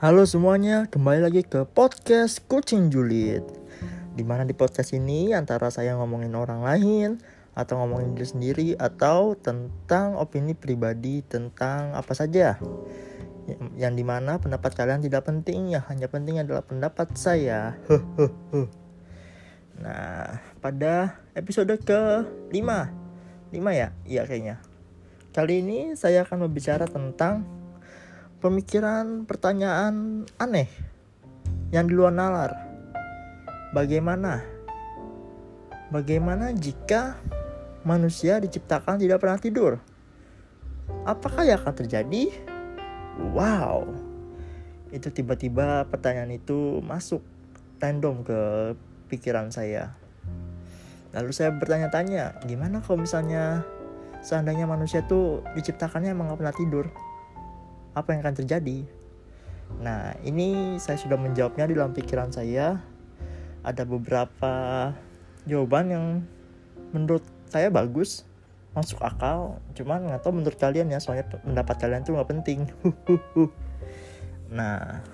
Halo semuanya, kembali lagi ke podcast Kucing Julid. Di mana di podcast ini antara saya ngomongin orang lain Atau ngomongin diri sendiri Atau tentang opini pribadi tentang apa saja. Yang di mana pendapat kalian tidak penting Ya hanya penting adalah pendapat saya. Nah pada episode ke 5 5 ya? Iya kayaknya. Kali ini saya akan berbicara tentang pemikiran pertanyaan aneh yang di luar nalar. Bagaimana? Bagaimana jika manusia diciptakan tidak pernah tidur? Apakah yang akan terjadi? Wow. Itu tiba-tiba pertanyaan itu masuk random ke pikiran saya. Lalu saya bertanya-tanya, gimana kalau misalnya seandainya manusia tuh diciptakannya emang gak pernah tidur? Apa yang akan terjadi. Nah, ini saya sudah menjawabnya di dalam pikiran saya. Ada beberapa jawaban yang menurut saya bagus, masuk akal. Cuman nggak tahu menurut kalian ya, soalnya pendapat kalian tuh nggak penting. nah,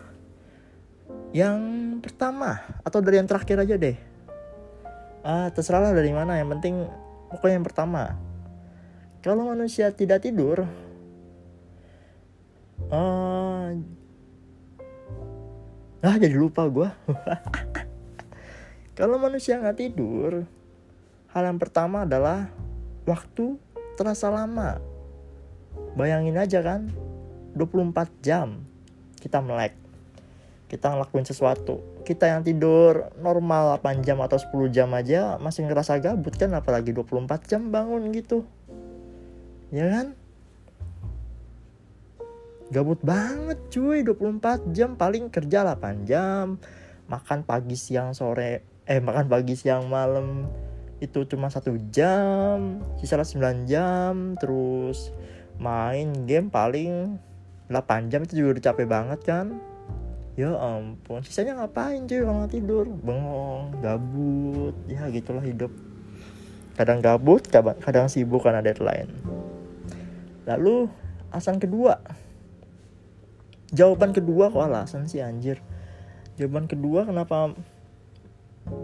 yang pertama atau dari yang terakhir aja deh. Ah, terserahlah dari mana. Yang penting pokoknya yang pertama. Kalau manusia tidak tidur, uh, ah jadi lupa gue kalau manusia nggak tidur hal yang pertama adalah waktu terasa lama. Bayangin aja kan 24 jam kita melek. Kita ngelakuin sesuatu. Kita yang tidur normal 8 jam atau 10 jam aja masih ngerasa gabut kan apalagi 24 jam bangun gitu. Ya kan Gabut banget cuy. 24 jam paling kerja 8 jam. Makan pagi siang sore Eh makan pagi siang malam. Itu cuma satu jam. Sisa 9 jam. Terus main game paling 8 jam. Itu juga udah capek banget kan? Ya ampun. Sisanya ngapain cuy? Kalau tidur. Bengong Gabut. Ya gitulah hidup. Kadang gabut Kadang sibuk karena deadline. Lalu alasan kedua jawaban kedua kok alasan sih anjir. Jawaban kedua kenapa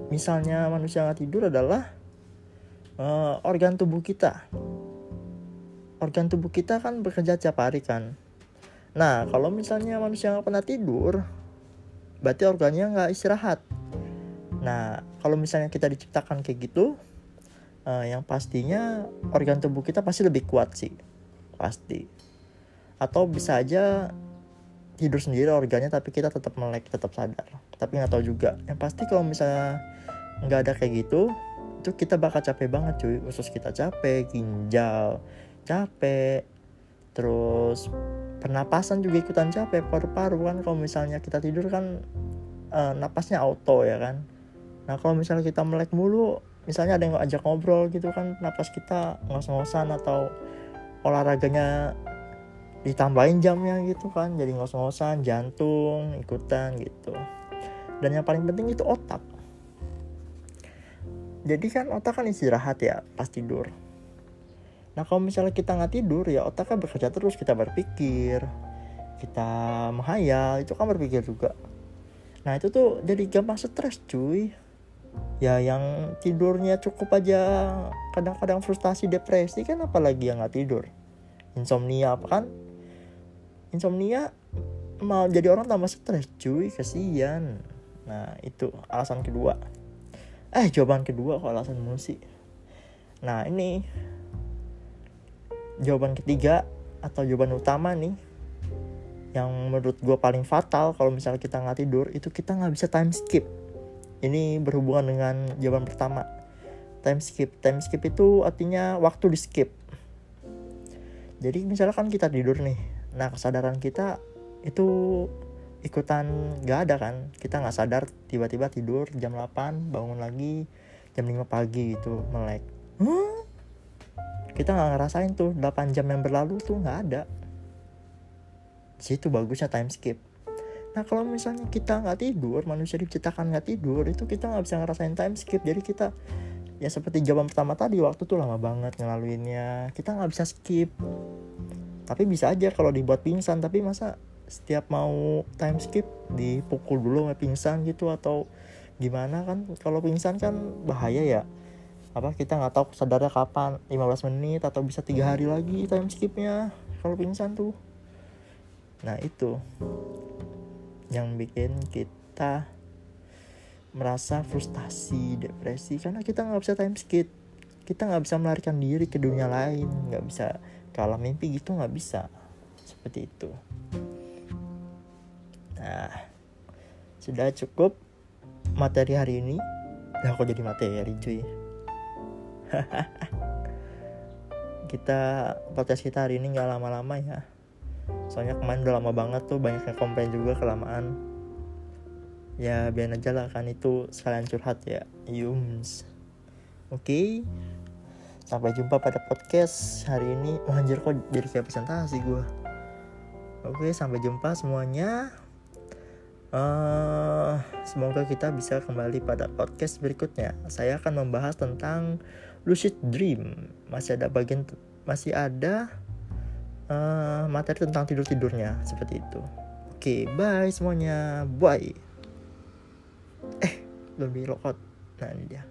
misalnya manusia nggak tidur adalah uh, organ tubuh kita. Organ tubuh kita kan bekerja tiap hari kan. Nah kalau misalnya manusia nggak pernah tidur berarti organnya nggak istirahat. Nah kalau misalnya kita diciptakan kayak gitu uh, yang pastinya organ tubuh kita pasti lebih kuat sih. Pasti. Atau bisa aja tidur sendiri organnya tapi kita tetap melek tetap sadar. Tapi nggak tahu juga. Yang pasti kalau misalnya nggak ada kayak gitu itu kita bakal capek banget cuy. Usus kita capek ginjal capek terus pernapasan juga ikutan capek paru-paru kan. Kalau misalnya kita tidur kan uh, napasnya auto ya kan. Nah kalau misalnya kita melek mulu misalnya ada yang ajak ngobrol gitu kan napas kita ngos-ngosan atau olahraganya ditambahin jamnya gitu kan jadi ngos-ngosan jantung ikutan gitu. Dan yang paling penting itu otak. Jadi kan otak kan istirahat ya pas tidur. Nah kalau misalnya kita nggak tidur ya otak kan bekerja terus kita berpikir kita menghayal itu kan berpikir juga. Nah itu tuh jadi gampang stres cuy. Ya yang tidurnya cukup aja kadang-kadang frustasi depresi kan apalagi yang nggak tidur. Insomnia apa kan insomnia mau jadi orang tambah stres cuy kasihan. Nah itu alasan kedua. Eh jawaban kedua kok alasan musik. Nah ini jawaban ketiga atau jawaban utama nih yang menurut gue paling fatal kalau misalnya kita nggak tidur itu kita nggak bisa time skip. Ini berhubungan dengan jawaban pertama. Time skip. Time skip itu artinya waktu di skip. Jadi misalnya kan kita tidur nih nah kesadaran kita itu ikutan gak ada kan? Kita nggak sadar tiba-tiba tidur jam 8 bangun lagi jam 5 pagi gitu melek. Huh? kita nggak ngerasain tuh 8 jam yang berlalu tuh nggak ada. Situ bagusnya time skip. Nah kalau misalnya kita nggak tidur manusia diciptakan nggak tidur itu kita nggak bisa ngerasain time skip. Jadi kita ya seperti jawaban pertama tadi waktu tuh lama banget ngelaluinnya. Kita nggak bisa skip tapi bisa aja kalau dibuat pingsan. Tapi masa setiap mau time skip dipukul dulu sama pingsan gitu? Atau gimana kan? Kalau pingsan kan bahaya ya. Apa kita nggak tahu sadarnya kapan. 15 menit atau bisa tiga hari lagi time skipnya kalau pingsan tuh. Nah itu yang bikin kita merasa frustasi depresi. Karena kita nggak bisa time skip. Kita nggak bisa melarikan diri ke dunia lain. Nggak bisa kalau mimpi gitu nggak bisa. Seperti itu. Nah sudah cukup materi hari ini. Nah kok jadi materi cuy? Kita podcast kita hari ini nggak lama-lama ya. Soalnya kemarin udah lama banget tuh banyak yang komplain juga kelamaan. Ya biar aja lah kan itu sekalian curhat ya. Yums. Oke. okay. Sampai jumpa pada podcast hari ini. Oh, anjir kok jadi kayak presentasi gue oke sampai jumpa semuanya. Uh, semoga kita bisa kembali pada podcast berikutnya. Saya akan membahas tentang lucid dream. Masih ada bagian masih ada uh, materi tentang tidur tidurnya seperti itu. Oke bye semuanya. Bye. Eh belum di nah ini dia